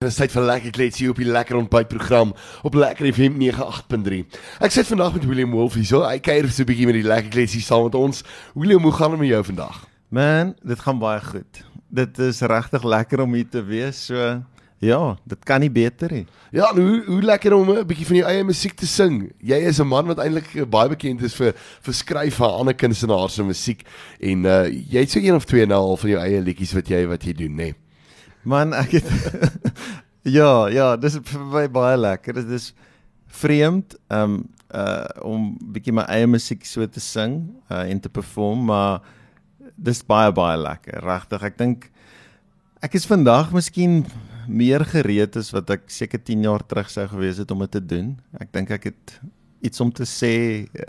Dis tyd vir lekker kletsie op die lekker ontbytprogram op Lekker FM 98.3. Ek sit vandag met William Wolf hier. So, hy kuier so 'n bietjie met die lekker kletsie saam met ons. William, hoe gaan dit met jou vandag? Man, dit gaan baie goed. Dit is regtig lekker om hier te wees. So ja, dit kan nie beter nie. Ja, nou, hoe hoe lekker om 'n bietjie van jou eie musiek te sing. Jy is 'n man wat eintlik baie bekend is vir vir skryf van ander kunstenaars se musiek en uh jy het so een of twee nou al van jou eie liedjies wat jy wat jy doen, nê? Nee. Man, ek het Ja, ja, dis vir my baie lekker. Dit is vreemd um uh om bietjie my eie musiek so te sing uh en te perform, maar dis baie baie lekker. Regtig, ek dink ek is vandag miskien meer gereed as wat ek seker 10 jaar terug sou gewees het om dit te doen. Ek dink ek het iets om te sê uh,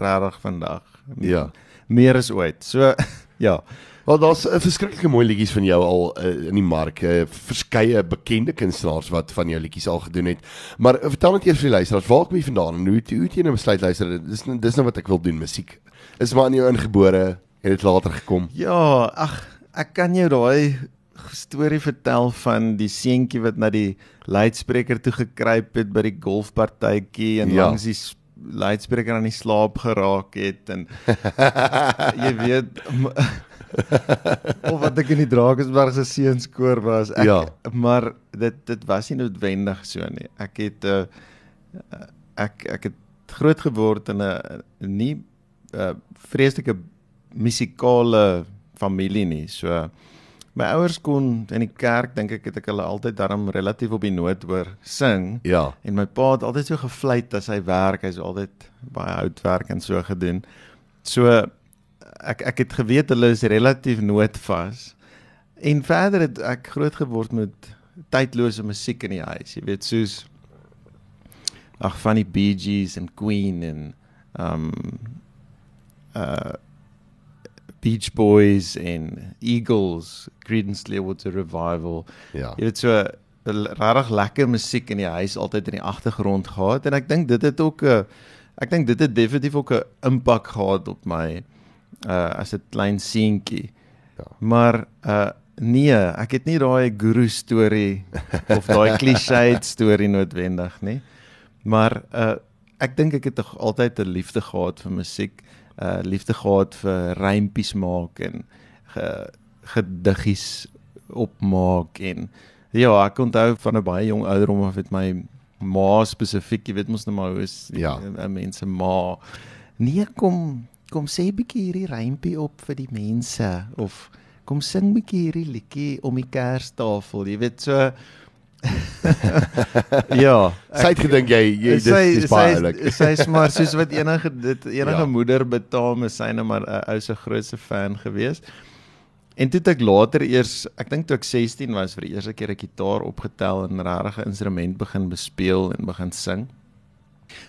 regtig vandag. Ja. Meer as ooit. So ja. Wel daar's 'n verskriklike mooi liedjies van jou al uh, in die mark. Uh, verskeie bekende kunstenaars wat van jou liedjies al gedoen het. Maar uh, vertel net eers vir die luisteraars, waar kom jy vandaan en hoe hoe het jy nou besluit luister? Dis dis nou wat ek wil doen, musiek. Is maar in jou ingebore en dit later gekom. Ja, ag, ek kan jou daai storie vertel van die seentjie wat na die luidspreker toe gekruip het by die golfpartytjie en ja. langs die luidspreker aan die slaap geraak het en jy weet of wat ek in die Drakensberg se seunskoor was. Ek, ja. Maar dit dit was nie noodwendig so nie. Ek het uh, ek ek het groot geword in 'n nie uh, vreeslike musikale familie nie. So my ouers kon in die kerk dink ek het ek hulle altyd daarom relatief op die noot hoor sing. Ja. En my pa het altyd so gefluit as hy werk. Hy's altyd baie houtwerk en so gedoen. So ek ek het geweet hulle is relatief nootvas. En verder het ek groot geword met tydlose musiek in die huis. Jy weet soos ag van die Bee Gees en Queen en um uh Beach Boys en Eagles, Creedence Clearwater Revival. Ja. Jy weet so regtig lekker musiek in die huis altyd in die agtergrond gehad en ek dink dit het ook 'n ek dink dit het definitief ook 'n impak gehad op my uh as 'n klein seentjie. Ja. Maar uh nee, ek het nie daai guru storie of daai cliché storie noodwendig nie. Maar uh ek dink ek het altyd 'n liefde gehad vir musiek, uh liefde gehad vir rympies maak en ge, gediggies opmaak en ja, ek onthou van 'n baie jong ouderdom af het my ma spesifiek, jy weet mos nou maar hoe is ja. mense ma nee kom kom sê 'n bietjie hierdie rympie op vir die mense of kom sing bietjie hierdie liedjie om die kerstafel, jy weet so ja, sy het gedink jy, jy dis dis baie oulik. Sy sê maar soos wat enige dit enige ja. moeder betaal, is sy nou maar 'n ou se grootste fan gewees. En toe ek later eers, ek dink toe ek 16 was vir die eerste keer 'n gitaar opgetel en regtig 'n instrument begin bespeel en begin sing.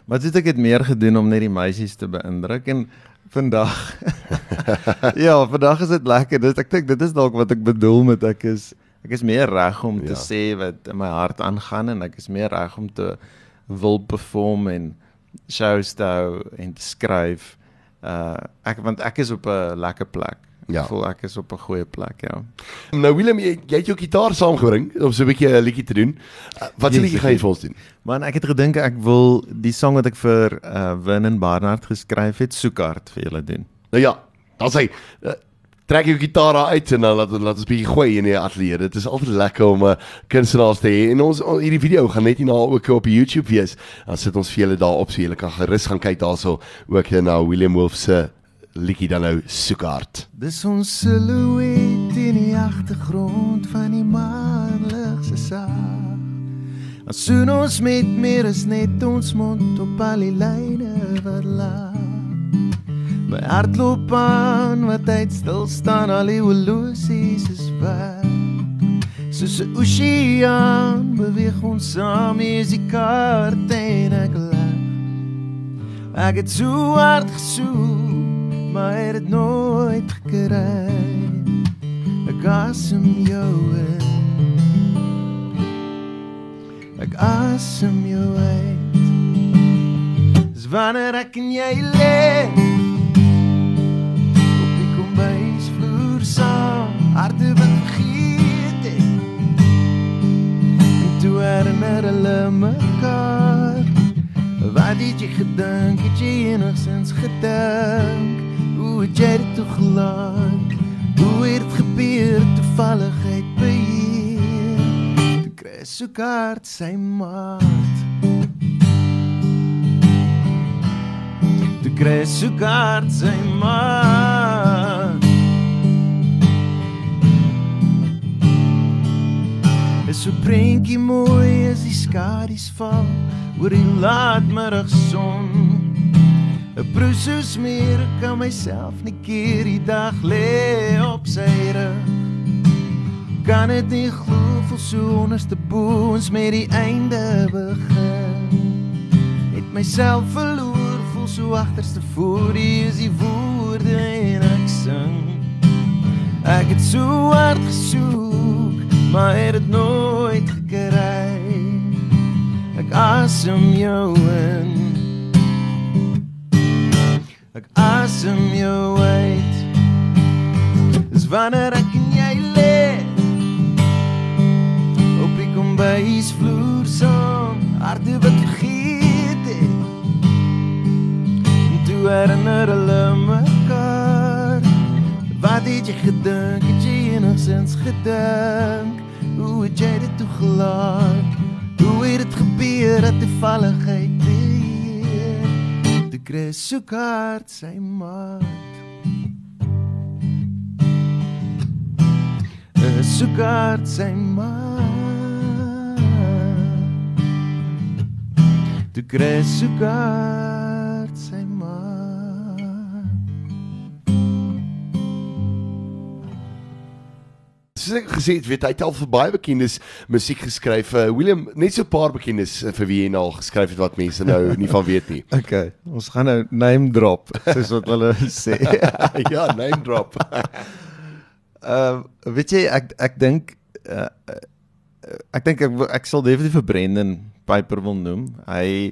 Maar dit ek het meer gedoen om net die meisies te beïndruk en vandag Ja, vandag is dit lekker. Dit ek dink dit is dalk wat ek bedoel met ek is ek is meer reg om te ja. sê wat in my hart aangaan en ek is meer reg om te wil perform en shows te hou en te skryf. Uh ek want ek is op 'n lekker plek. Ja. Ek voel ek is op 'n goeie plek, ja. Nou Willem, jy, jy het jou gitaar saamgebring om so 'n bietjie 'n liedjie te doen. Uh, wat se liedjie gaan jy vir ons doen? Man, ek het gedink ek wil die sang wat ek vir uh Win en Barnard geskryf het, Soekhart vir julle doen. Nou ja, dan sê uh, trek jou gitaar uit en dan laat laat ons bietjie gooi in die ateljee. Dit is altyd lekker om 'n uh, kunstenaars te hê. En ons hierdie video gaan net hierna ook op YouTube wees. Dan sit ons vir julle daar op so julle kan gerus gaan kyk daarso ook na William Wolf se liedjie dan nou soekhard. Dis ons silhouet in die agtergrond van die maanlig se saag. As soon ons met meer as net ons mond op al die lyne wat laag. My hart loop aan wat uit stil staan al die horlosies is weg. Soos 'n oseaan beweeg ons saam is die kaart en ek lag. Ek het so hard gesoek maar het het nooit gekry. Ek asem jou in. Ek asem jou uit. Dis wanneer ek en jy lê. Op die kombuisvloer saam, harte wat vergeet het. En herinner hulle mekaar. Wat het jy gedink? Het jy enigsins gedink? Hoe het jy dit toegelaat? Hoe het dit gebeur toevalligheid beheer? Toe kry so kaart sy maat. Toe kry so kaart sy maat. Is so prentjie mooi as die skadu's val oor die laatmiddagson. 'n Brusus meer kan myself nie keer die dag lê op sy rug. Kan dit nie glo vol so onderste bo ons met die einde begin. Het myself verloor vol so agterste voor die is die woorde en ek sing. Ek het so hard gesoek, maar het dit nooit gekry. Ek asem jou in. Ek asem jou uit. Dis wanneer ek en jy lê op die kombuisvloer saam, harte wat vergeet het. En toe herinner hulle mekaar. Wat het jy gedink? Het jy enigsins gedink? Hoe het jy dit toegelaat? Hoe het dit gebeur dat toevalligheid weer te kry so kaart sy maat? So kaart sy maat. Toe kry so kaart Soos ek gesê het, weet hy het al vir baie bekendes musiek geskryf. Uh, William, net so 'n paar bekendes uh, vir wie hy nou geskryf het wat mense nou nie van weet nie. Okay, ons gaan nou name drop, soos wat hulle sê. ja, name drop. Ehm uh, weet jy ek ek dink uh, ek dink ek, ek sal definitief vir Brendan Piper wil noem. Hy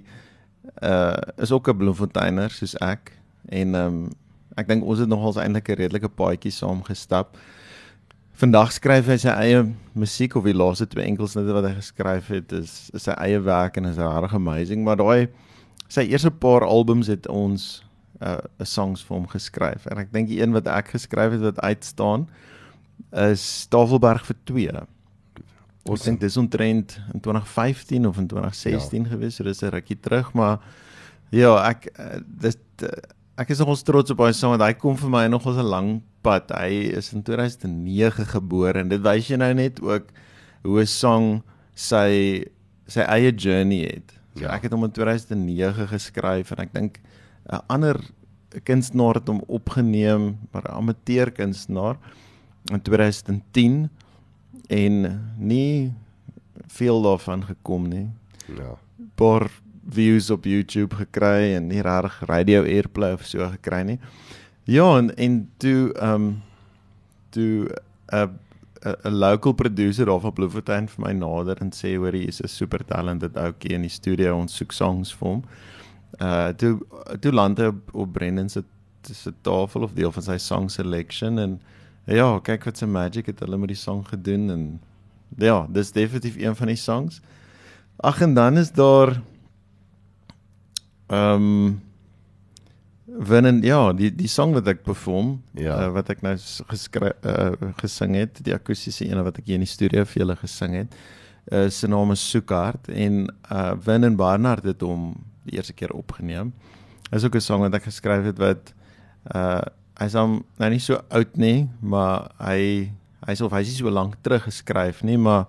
uh is ook 'n Bloemfonteiner soos ek en ehm um, ek dink ons het nogals eintlik 'n redelike paadjie saam gestap. Vandag skryf hy sy eie musiek of die laaste twee enkels net wat hy geskryf het is, is sy eie werk en is regtig amazing, maar daai sy eerste paar albums het ons 'n uh, songs vir hom geskryf en ek dink die een wat ek geskryf het wat uitstaan is Tafelberg vir 2. Ons dink dis omtrent in 2015 of in 2016 ja. gewees, so dis 'n rukkie terug, maar ja, ek dis ek is nogals trots op daai song want hy kom vir my nogals 'n lang pad. Hy is in 2009 gebore en dit wys jy nou net ook hoe 'n song sy sy eie journey het. So ja. ek het hom in 2009 geskryf en ek dink 'n ander kunstenaar het hom opgeneem, maar 'n amateur kunstenaar in 2010 en nie veel daarvan gekom nie. Ja. Paar views op YouTube gekry en nie reg radio airplay of so gekry nie. Ja, en en toe ehm um, toe 'n 'n local producer daar van Bloemfontein vir my nader en sê hoor hy is 'n super talented ouetjie in die studio ons soek songs vir hom. Uh toe toe land hy op, op Brendan se se tafel of deel van sy song selection en ja, kyk wat se magic het hulle met die song gedoen en ja, dis definitief een van die songs. Ag en dan is daar ehm um, Wanneer ja, die die song wat ek perform, Ja. uh, wat ek nou geskryf uh, gesing het, die akoestiese ene wat ek hier in die studio vir julle gesing het, uh, se naam is Soekhart en uh Win en Barnard het hom die eerste keer opgeneem. Is ook 'n song wat ek geskryf het wat uh hy's hom nou nie so oud nie, maar hy hy's of hy's nie so lank terug geskryf nie, maar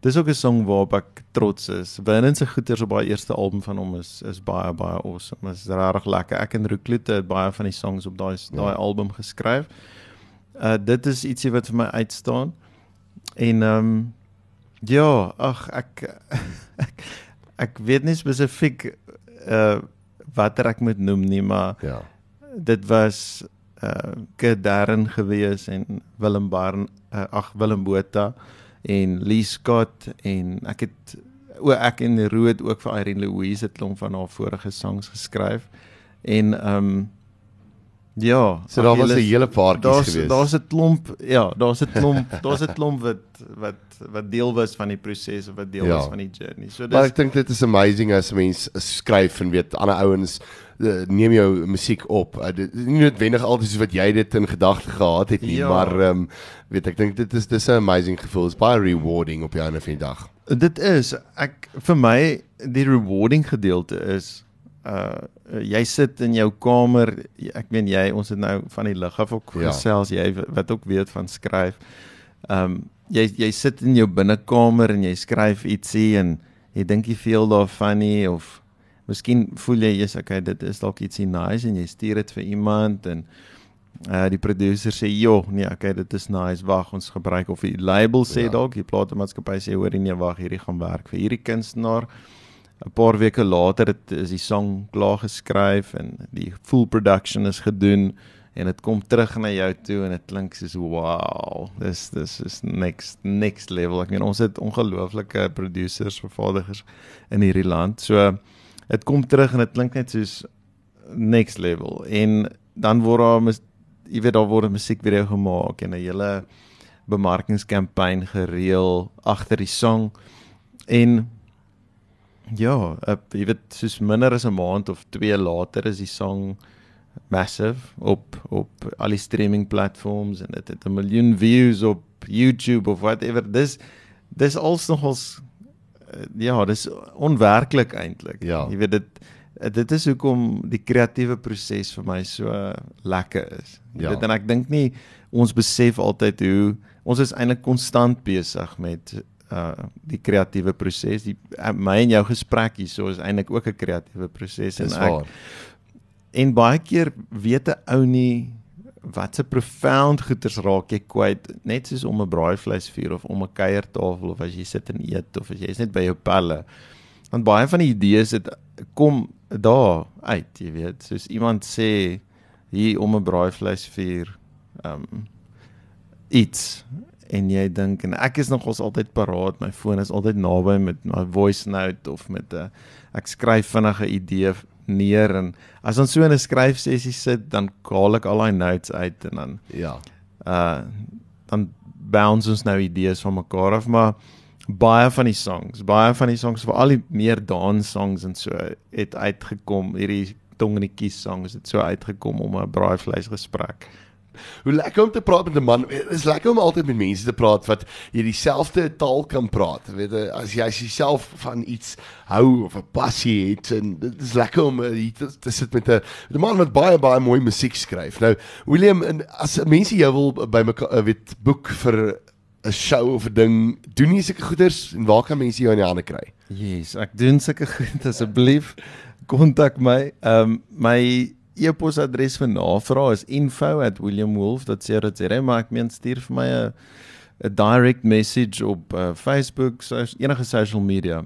dis ook 'n song waarop ek trots is. Win se goeters op haar eerste album van hom is is baie baie awesome. Dit is regtig lekker. Ek en Reclute het baie van die songs op daai daai Ja. album geskryf. Uh dit is ietsie wat vir my uitstaan. En ehm um, ja, ag ek, ek ek weet nie spesifiek uh watter ek moet noem nie, maar Ja. dit was uh Kid Darren gewees en Willem Barn uh, ag Willem Botha en Lee Scott en ek het o ek en Rood ook vir Irene Louise het klomp van haar vorige songs geskryf. En ehm um, Ja, so daar was 'n hele paartjies geweest. Daar's 'n klomp, ja, daar's 'n klomp, daar's 'n klomp wat wat wat deel was van die proses of wat deel ja. was van die journey. So dis Maar ek dink dit is amazing as mense skryf en weet ander ouens uh, neem jou musiek op. Uh, dit is nie noodwendig altyd soos wat jy dit in gedagte gehad het nie, ja. maar ehm um, weet ek dink dit is dis 'n amazing gevoel. It's baie rewarding op jou einde van die dag. Dit is ek vir my die rewarding gedeelte is uh jy sit in jou kamer ek meen jy ons het nou van die lig af ook ja. gesels jy wat ook weet van skryf. Ehm um, jy jy sit in jou binnekamer en jy skryf ietsie en jy dink jy veel daarvan nie of miskien voel jy jy's okay dit is dalk ietsie nice en jy stuur dit vir iemand en uh die produsent sê joh nee okay dit is nice wag ons gebruik of die label sê ja. dalk die platenmaatskappy sê hoor nee wag hierdie gaan werk vir hierdie kunstenaar 'n paar weke later het is die song klaar geskryf en die full production is gedoen en dit kom terug na jou toe en dit klink soos wow dis dis is next next level. Ek meen ons het ongelooflike producers vervaardigers in hierdie land. So dit kom terug en dit klink net soos next level. En dan word daar jy weet daar word 'n musiekvideo gemaak en 'n hele bemarkingskampanje gereël agter die song. En Ja, ek jy weet soos minder as 'n maand of 2 later is die song massive op op al die streaming platforms en dit het 'n miljoen views op YouTube of whatever. Dis dis als nogals eh, ja, dis onwerklik eintlik. Ja. Jy weet dit dit is hoekom die kreatiewe proses vir my so lekker is. Ja. weet en ek dink nie ons besef altyd hoe ons is eintlik konstant besig met uh die kreatiewe proses die uh, my en jou gesprek hierso is eintlik ook 'n kreatiewe proses en ek en baie keer weet 'n ou nie wat se profound goeters raak jy kwyt net soos om 'n braaivleisvuur of om 'n kuiertafel of as jy sit en eet of as jy's net by jou pelle. Want baie van die idees het kom daar uit jy weet. Soos iemand sê hier om 'n braaivleisvuur um iets en jy dink en ek is nogals altyd paraat my foon is altyd naby met my voice note of met 'n ek skryf vinnige idee neer en as ons so in 'n skryfsessie sit dan kaal ek al daai notes uit en dan ja. uh dan bounce ons nou idees van mekaar af maar baie van die songs baie van die songs vir al die meer dance songs en so het uitgekom hierdie tong in die kies songs het so uitgekom om 'n braaivleis gesprek Hoe lekker om te praat met 'n man. Dit is lekker om altyd met mense te praat wat jy dieselfde taal kan praat. Weet jy, as jy jouself van iets hou of 'n passie het en dit is lekker om uh, hier te, te sit met 'n man wat baie baie mooi musiek skryf. Nou, William, en as mense jou wil by my uh, weet boek vir 'n show of 'n ding, doen jy seker goeders en waar kan mense jou in die hande kry? Yes, ek doen seker goed asseblief kontak my. Ehm um, my e-posadres vir navrae is info@williamwolf.co.za maar ek meen stuur vir my 'n 'n direct message op uh, Facebook, so enige social media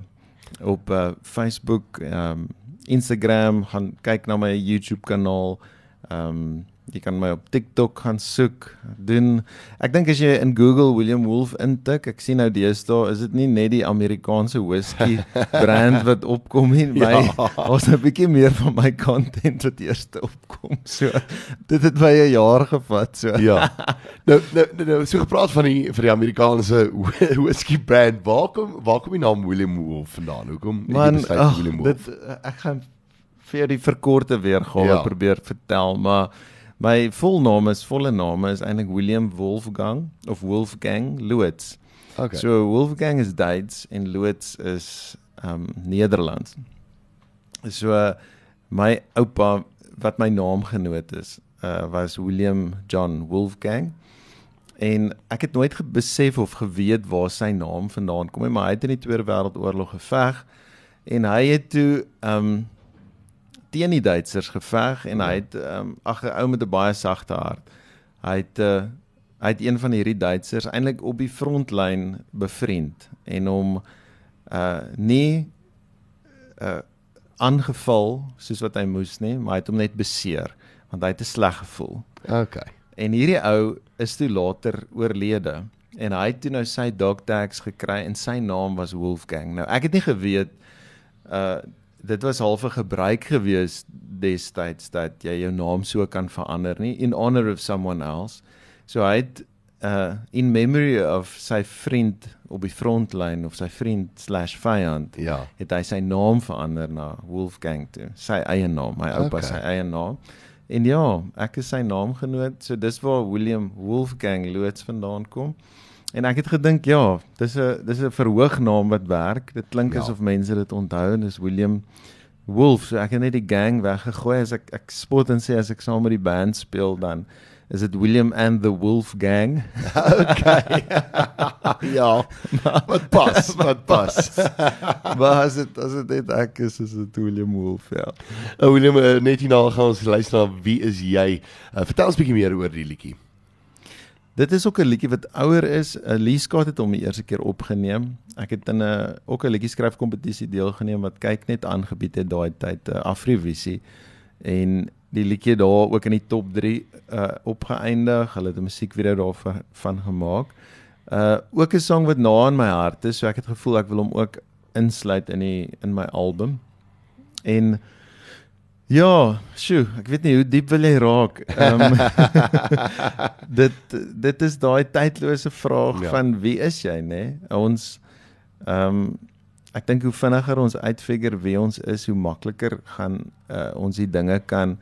op uh, Facebook, um, Instagram, gaan kyk na my YouTube kanaal. Ehm um, Jy kan my op TikTok gaan soek. Doen ek dink as jy in Google William Wolf intik, ek sien nou deesdae is dit nie net die Amerikaanse whisky brand wat opkom nie, my ja. ja. 'n bietjie meer van my content wat eers opkom. So dit het baie 'n jaar gevat so. Ja. Nou, nou nou nou so gepraat van die vir die Amerikaanse whisky brand. Waar kom waar kom die naam William Wolf vandaan? Hoekom Man, ach, William Wolf? Dit ek gaan vir die verkorte weergawe ja. probeer vertel, maar My volnaam is volle naam is eintlik William Wolfgang of Wolfgang Loots. Okay. So Wolfgang is Duits en Loots is um Nederlands. So my oupa wat my naam genoot is, uh was William John Wolfgang. En ek het nooit besef of geweet waar sy naam vandaan kom nie, maar hy het in die Tweede Wêreldoorlog geveg en hy het toe um teen die Duitsers geveg en hy het um, ag 'n ou met 'n baie sagte hart. Hy het uh, hy het een van hierdie Duitsers eintlik op die frontlyn bevriend en hom uh nie uh aangeval soos wat hy moes nie, maar hy het hom net beseer want hy het te sleg gevoel. OK. En hierdie ou is toe later oorlede en hy het toe nou sy dog tags gekry en sy naam was Wolfgang. Nou ek het nie geweet uh dit was half 'n gebruik gewees destyds dat jy jou naam so kan verander nie in honor of someone else. So hy het uh in memory of sy vriend op die frontlyn of sy vriend/vyand Ja. het hy sy naam verander na Wolfgang toe. Sy eie naam, my oupa Okay. sy eie naam. En ja, ek is sy naamgenoot. So dis waar William Wolfgang Loots vandaan kom. En ek het gedink ja, dis 'n dis 'n verhoognaam wat werk. Dit klink Ja. asof mense dit onthou en dis William Wolf. So ek het net die gang weggegooi as ek ek spot en sê as ek saam met die band speel dan is dit William and the Wolf Gang. ja. Wat pas, wat pas. maar as dit as dit net ek is, is dit William Wolf, ja. Ou Willem, eh, net hierna gaan ons luister na wie is jy? Uh, vertel ons 'n bietjie meer oor die liedjie. Dit is ook 'n liedjie wat ouer is. Uh, Lee Scott het hom die eerste keer opgeneem. Ek het in 'n ook 'n liedjie skryf kompetisie deelgeneem wat kyk net aangebied het daai tyd, uh, Afrivisie. En die liedjie daar ook in die top 3 uh opgeëindig. Hulle het 'n musiekvideo daarvan van gemaak. Uh ook 'n sang wat na in my hart is, so ek het gevoel ek wil hom ook insluit in die in my album. En Ja, sjoe, ek weet nie hoe diep wil jy raak. Ehm um, dit dit is daai tydlose vraag Ja. van wie is jy, nê? Nee? Ons ehm um, ek dink hoe vinniger ons uitfigure wie ons is, hoe makliker gaan uh, ons die dinge kan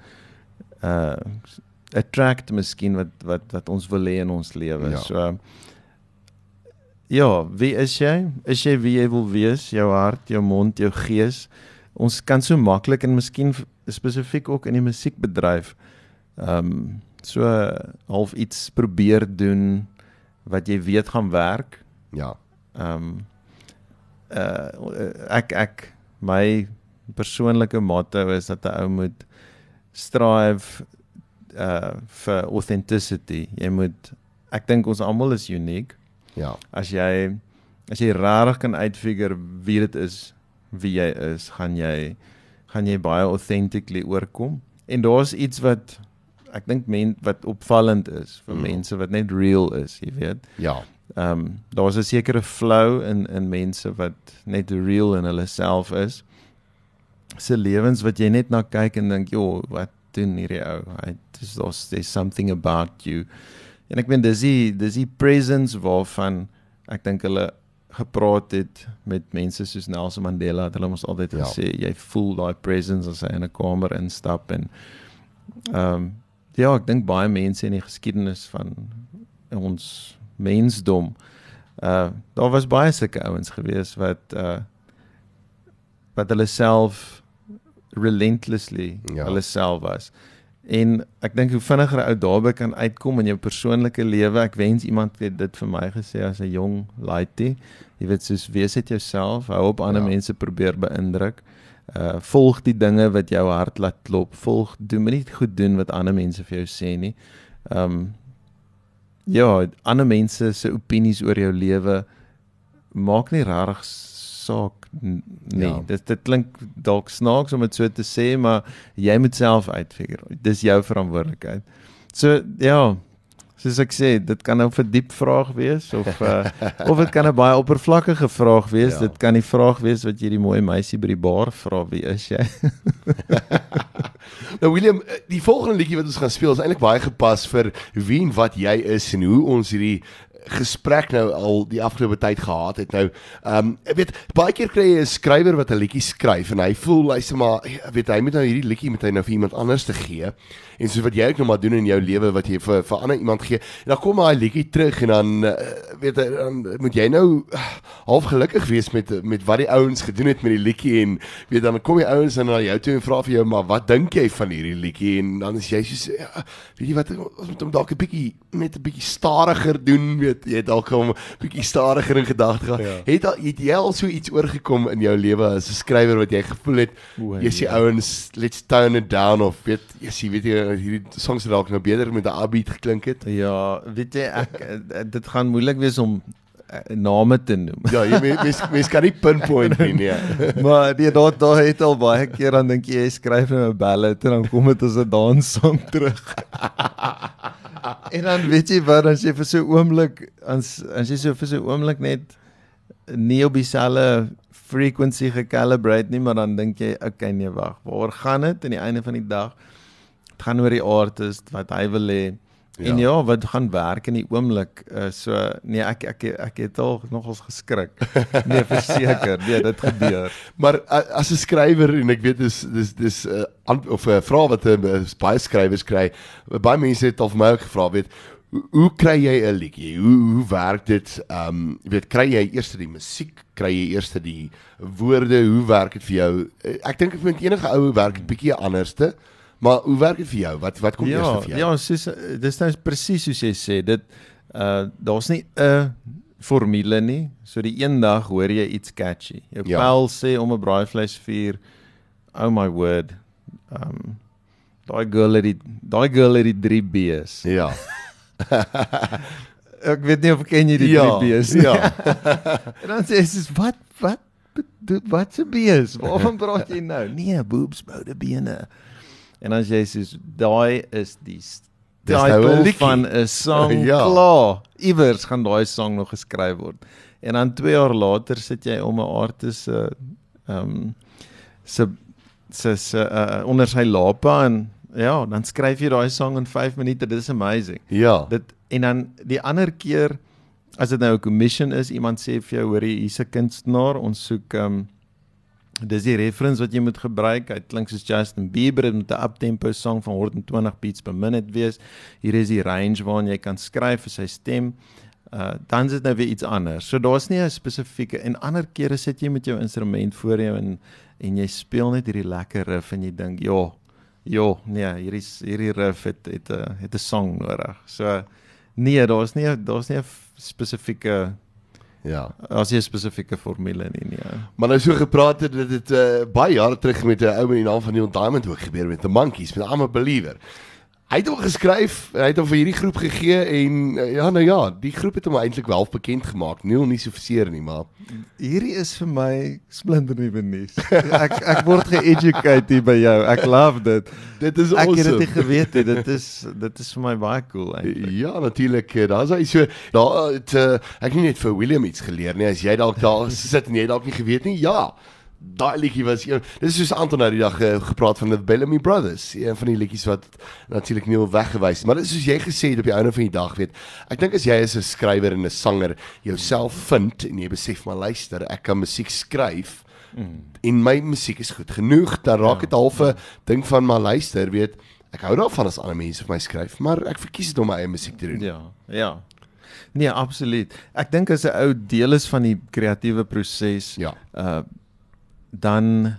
uh attract miskien wat wat wat ons wil hê in ons lewe. Ja. So Ja, wie is jy? Is jy wie jy wil wees? Jou hart, jou mond, jou gees. Ons kan so maklik en miskien spesifiek ook in die musiekbedryf ehm um, so half iets probeer doen wat jy weet gaan werk. Ja. Ehm um, uh ek ek my persoonlike motto is dat 'n ou moet strive uh vir authenticity. Jy moet ek dink ons almal is uniek. Ja. As jy as jy regtig kan uitfigure wie dit is, wie jy is, gaan jy gaan jy baie authentically oorkom. En daar's iets wat ek dink men wat opvallend is vir Mm. mense wat net real is, jy weet. Ja. Ehm um, daar's 'n sekere flow in in mense wat net real in hulle self is. Se lewens wat jy net na kyk en dink, "Jo, wat doen hierdie ou? Hy dis daar's there's something about you." En ek meen dis die dis die presence waarvan ek dink hulle gepraat het met mense soos Nelson Mandela het hulle ons altyd Ja. gesê jy voel daai presence as hy in 'n kamer instap en ehm um, ja, ek dink baie mense in die geskiedenis van ons mensdom uh daar was baie sulke ouens gewees wat uh wat hulle self relentlessly ja. hulle self was. En ek dink hoe vinniger 'n ou daarby kan uitkom in jou persoonlike lewe. Ek wens iemand het dit vir my gesê as 'n jong laaitie. Jy weet soos wees dit jouself, hou op ander Ja. mense probeer beïndruk. Uh volg die dinge wat jou hart laat klop. Volg doen moenie goed doen wat ander mense vir jou sê nie. Um ja, ander mense se opinies oor jou lewe maak nie regtig saak n- nee. Ja. Dit dit klink dalk snaaks om dit so te sê, maar jy moet self uitfigure. Dis jou verantwoordelikheid. So ja, soos ek sê, dit kan nou 'n diep vraag wees of uh, of dit kan 'n baie oppervlakkige vraag wees. Ja. Ja. Dit kan die vraag wees wat jy die mooi meisie by die bar vra, wie is jy? Nou William, eh, die volgende liedjie wat ons gaan speel is eintlik baie gepas vir wie en wat jy is en hoe ons hierdie gesprek nou al die afgelope tyd gehad het. Nou, ehm um, weet baie keer kry jy 'n skrywer wat 'n liedjie skryf en hy voel hy sê maar weet hy moet nou hierdie liedjie met hy nou vir iemand anders te gee. En soos wat jy ook nou maar doen in jou lewe wat jy vir vir ander iemand gee. En dan kom daai liedjie terug en dan uh, weet jy dan moet jy nou uh, half gelukkig wees met met wat die ouens gedoen het met die liedjie en weet dan kom die ouens dan na jou toe en vra vir jou maar wat dink jy van hierdie liedjie en dan is jy so ja, weet jy wat ons moet hom dalk 'n bietjie net 'n bietjie stadiger doen weet jy het dalk hom 'n bietjie stadiger in gedagte gehad Ja. het al het jy al so iets oorgekom in jou lewe as 'n skrywer wat jy gevoel het jy sê ja. ouens let's tone it down of weet jy sê weet jy hierdie songs dalk nou beter met 'n upbeat geklink het Ja, weet jy ek eh, dit gaan moeilik wees om eh, name te noem. ja jy mens, mens kan nie pinpoint nie nee maar nee, daar daar het al baie keer dan dink jy jy skryf nou 'n ballad en dan kom dit as 'n danssong terug. en dan weet jy wat dan sê vir so 'n oomblik as as jy so vir so 'n oomblik net nie op dieselfde frequency gecalibrate nie, maar dan dink jy, okay nee, wag, waaroor gaan dit aan die einde van die dag? Dit gaan oor die artist wat hy wil hê. Ja. En ja, wat gaan werk in die oomblik. Uh, so nee, ek ek ek het al nogals geskrik. Nee, verseker, nee, dit gebeur. maar as 'n skrywer en ek weet dis dis dis uh, of 'n uh, vraag wat uh, baie skrywers kry. Baie mense het al vir my ook gevra, weet hoe, hoe kry jy 'n liedjie? Hoe hoe werk dit? Ehm um, weet kry jy eers die musiek, kry jy eers die woorde? Hoe werk dit vir jou? Ek dink ek met enige ou werk bietjie anderste. Maar hoe werk dit vir jou? Wat wat kom ja, eers vir jou? Ja, soos dis nou presies soos jy sê, dit uh daar's nie 'n formule nie. So die een dag hoor jy iets catchy. Jou ja. pel sê om 'n braaivleis vuur. Oh my word. Um daai girl het die daai girl het die 3 B's. Ja. ek weet nie of ken jy die ja, 3 B's nie. Ja. en dan sê jy wat wat wat se B's? Waarvan praat jy nou? Nee, boobs, boude bene. En as jy sê daai is die titel van 'n song ja. klaar. Iewers gaan daai song nog geskryf word. En dan 2 jaar later sit jy om 'n artist se ehm um, se se se uh, onder sy lape en ja, dan skryf jy daai song in 5 minute. Dit is amazing. Ja. Dit en dan die ander keer as dit nou 'n commission is, iemand sê vir jou hoor jy hier's 'n kunstenaar, ons soek ehm um, dis die reference wat jy moet gebruik. Dit klink soos Justin Bieber met 'n uptempo song van 120 beats per minute wees. Hier is die range waarin jy kan skryf vir sy stem. Uh dan is dit nou weer iets anders. So daar's nie 'n spesifieke en ander kere sit jy met jou instrument voor jou en en jy speel net hierdie lekker riff en jy dink, "Ja, ja, nee, hierdie hierdie riff het het 'n het 'n song nodig." So nee, daar's nie daar's nie 'n spesifieke Ja. As jy 'n spesifieke formule nie nie. Ja. Maar nou so gepraat het dit het uh, baie jare terug met 'n ou met die naam van Neil Diamond ook gebeur met the Monkeys met I'm a Believer. Hy het hom geskryf, hy het hom vir hierdie groep gegee en uh, ja nou ja, die groep het hom eintlik wel bekend gemaak. Neil nie so verseer nie, maar hierdie is vir my splinter nuwe nuus. ek ek word ge-educate hier by jou. Ek love dit. Dit is awesome. Ek het dit geweet. He. Dit is dit is vir my baie cool eintlik. Ja, natuurlik. Eh, Daar's hy so daar het uh, ek nie net vir William iets geleer nie. As jy dalk daar sit en jy dalk nie geweet nie. Ja daai liedjie was een dis is soos Anton nou die dag uh, gepraat van the Bellamy Brothers een van die liedjies wat natuurlik nie weggewys maar dit is soos jy gesê het op die einde van die dag weet ek dink as jy as 'n skrywer en 'n sanger jouself vind en jy besef maar luister ek kan musiek skryf mm. en my musiek is goed genoeg dan raak dit ja, half 'n ja. ding van maar luister weet ek hou daarvan as ander mense vir my skryf maar ek verkies dit om my eie musiek te doen ja ja Nee, absoluut. Ek dink as 'n ou deel is van die kreatiewe proses, ja. uh dan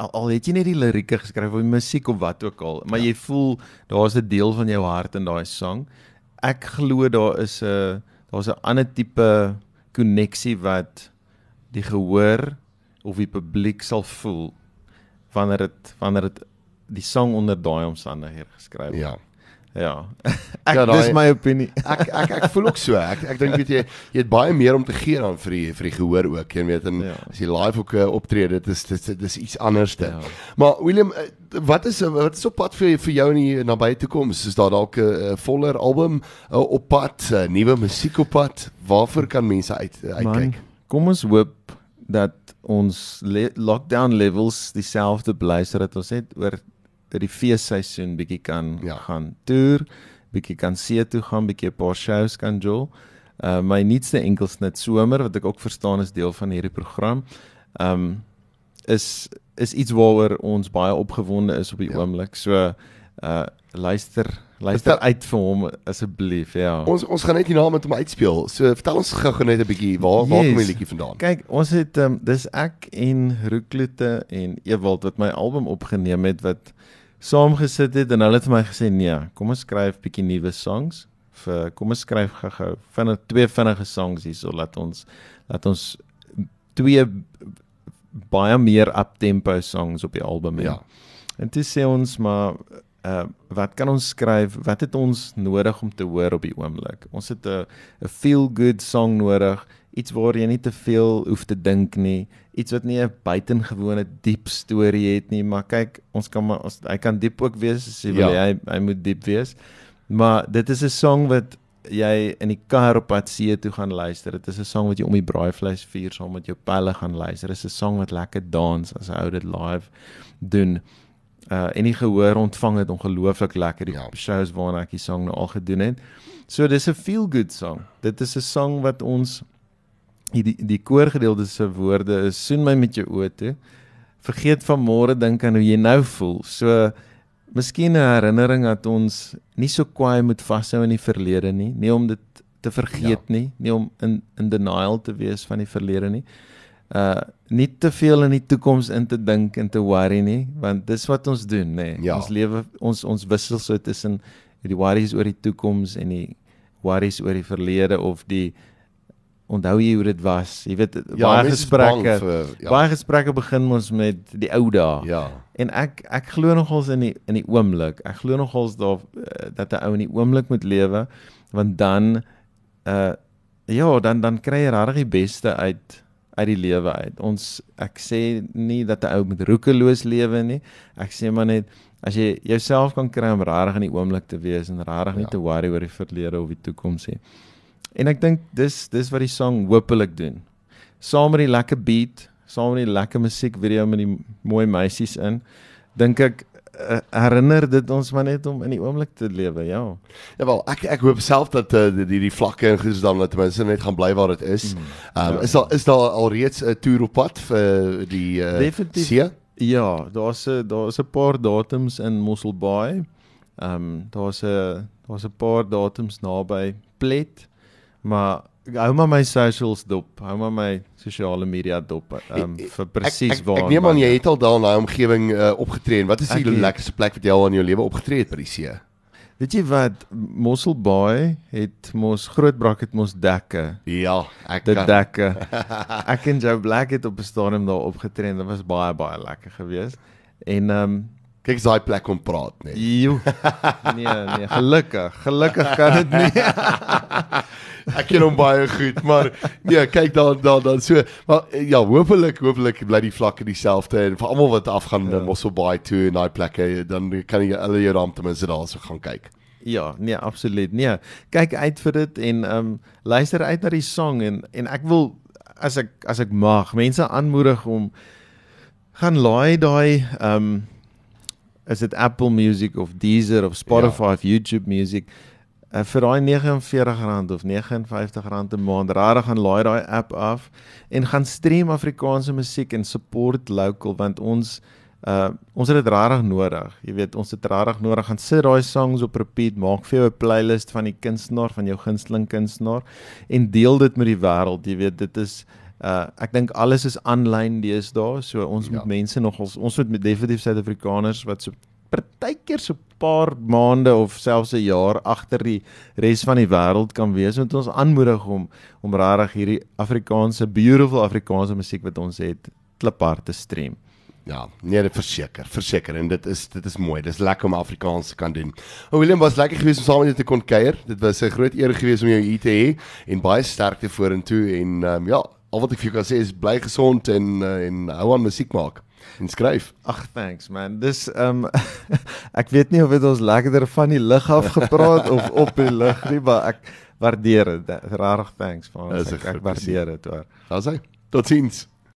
al, al het jy net die lirieke geskryf of die musiek of wat ook al, maar ja. jy voel daar's 'n deel van jou hart in daai sang. Ek glo daar is 'n daar's 'n ander tipe koneksie wat die gehoor of die publiek sal voel wanneer dit wanneer dit die sang onder daai omstandighede geskryf word. Ja. Ja. Ek ja, dis my opinie. ek ek ek voel ook so. Ek ek dink weet jy jy het baie meer om te gee dan vir die vir die gehoor ook. Jy weet en ja. as jy live ook uh, optree, dit is dit is, iets anderste. Ja. Maar William, uh, wat is wat is op pad vir vir jou in die nabye toekoms? Is daar dalk 'n voller album op pad, nuwe musiek op pad? Waarvoor kan mense uit uitkyk? Man, kom ons hoop dat ons le lockdown levels dieselfde bly sodat ons net oor dat die feesseisoen bietjie kan ja. gaan toer, bietjie kan see toe gaan, bietjie 'n paar shows kan jol. Uh my nuutste enkels net somer wat ek ook verstaan is deel van hierdie program. Um is is iets waaroor ons baie opgewonde is op die ja. oomblik. So uh luister luister uit vir hom asseblief ja. Ons ons gaan net hier na met hom uitspeel. So vertel ons gou-gou net 'n bietjie waar yes. waar kom die liedjie vandaan? Kyk, ons het um, dis ek en Roeklute en Ewald wat my album opgeneem het wat saamgesit het en hulle het vir my gesê nee, kom ons skryf bietjie nuwe songs vir kom ons skryf gou-gou vinnig twee vinnige songs hierso laat ons laat ons twee baie meer uptempo songs op die album hê. Ja. En dit sê ons maar uh wat kan ons skryf? Wat het ons nodig om te hoor op die oomblik? Ons het 'n 'n feel good song nodig iets waar jy nie te veel hoef te dink nie, iets wat nie 'n buitengewone diep storie het nie, maar kyk, ons kan maar hy kan diep ook wees as jy wil ja. hy hy moet diep wees. Maar dit is 'n song wat jy in die kar op pad see toe gaan luister. Dit is 'n sang wat jy om die braaivleis vuur saam met jou pelle gaan luister. Dit is 'n sang wat lekker dans as 'n ou dit live doen. Uh en die gehoor ontvang dit ongelooflik lekker die ja. shows waarna ek die sang nou al gedoen het. So dis 'n feel good song. Dit is 'n sang wat ons die die koorgedeelte se woorde is soen my met jou oë toe. Vergeet van môre dink aan hoe jy nou voel. So Miskien 'n herinnering dat ons nie so kwaai moet vashou in die verlede nie, nie om dit te vergeet ja. nie, nie om in in denial te wees van die verlede nie. Uh nie te veel in die toekoms in te dink en te worry nie, want dis wat ons doen, nê. Nee. Ja. Ons lewe ons ons wissel so tussen die worries oor die toekoms en die worries oor die verlede of die onthou jy hoe dit was? Jy weet ja, baie gesprekke. Vir, ja. Baie gesprekke begin ons met die ou dae. Ja. En ek ek glo nogals in die in die oomblik. Ek glo nogals daar uh, dat 'n ou in die oomblik moet lewe want dan uh ja, dan dan kry jy regtig die beste uit uit die lewe uit. Ons ek sê nie dat 'n ou moet roekeloos lewe nie. Ek sê maar net as jy jouself kan kry om regtig in die oomblik te wees en regtig ja. nie te worry oor die verlede of die toekoms nie. En ek dink dis dis wat die song hopelik doen. Saam met die lekker beat, saam met die lekker musiekvideo met die mooi meisies in, dink ek uh, herinner dit ons maar net om in die oomblik te lewe, ja. Ja wel, ek ek hoop self dat uh, die die vlakke en goed dan ten minste net gaan bly waar dit is. Mm, um, ja. is daar is daar alreeds 'n toer op pad vir die uh, Definitief. See? Ja, daar's 'n daar's 'n paar datums in Mossel Bay. Ehm um, daar's 'n daar's 'n paar datums naby Plet. Maar hou maar my socials dop. Hou maar my sosiale media dop. Um vir presies waar. Ek neem aan jy het al daar in daai omgewing uh, opgetree. Wat is die ek lekkerste plek wat jy al in jou lewe opgetree het by die see? Weet jy wat Mossel Bay het mos Grootbrak het mos dekke. Ja, ek dit dekke. ek en Joe Black het op 'n stadium daar opgetree en dit was baie baie lekker geweest. En um kyk as daai plek kom praat net. Nee, nee, gelukkig. Gelukkig kan dit nie. Ek ken hom baie goed, maar nee, kyk daar daar dan so. Maar ja, hopelik hopelik bly die vlakke dieselfde en vir almal wat afgaan ja. Mossel Bay toe en daai plekke, dan kan jy hulle jou dan ten minste daar so gaan kyk. Ja, nee, absoluut. Nee, kyk uit vir dit en ehm um, luister uit na die song en en ek wil as ek as ek mag mense aanmoedig om gaan laai daai ehm um, is dit Apple Music of Deezer of Spotify ja. of YouTube Music uh, vir daai R49 of R59 'n maand rarig gaan laai daai app af en gaan stream Afrikaanse musiek en support local want ons uh ons het dit rarig nodig. Jy weet, ons het rarig nodig gaan sit daai songs op repeat, maak vir jou 'n playlist van die kunstenaar van jou gunsteling kunstenaar en deel dit met die wêreld. Jy weet, dit is uh ek dink alles is aanlyn deesdae, so ons ja. moet mense nog ons ons moet met definitief Suid-Afrikaners wat so partykeer so paar maande of selfs 'n jaar agter die res van die wêreld kan wees met ons aanmoedig om om regtig hierdie Afrikaanse beautiful Afrikaanse musiek wat ons het kliphard te stream. Ja, nee, verseker, verseker en dit is dit is mooi. Dit is lekker om Afrikaans te kan doen. O Willem was lekker geweest om saam met jou te kon kuier. Dit was 'n groot eer geweest om jou hier te hê en baie sterkte vorentoe en um, ja, al wat ek vir jou kan sê is bly gesond en uh, en hou aan musiek maak en skryf. Ag thanks man. Dis um, ek weet nie of dit ons lekkerder van die lig af gepraat of op die lig nie, maar ek waardeer dit. Rarig thanks vir ons. Ek, ek waardeer dit hoor. Daar's hy. Totsiens.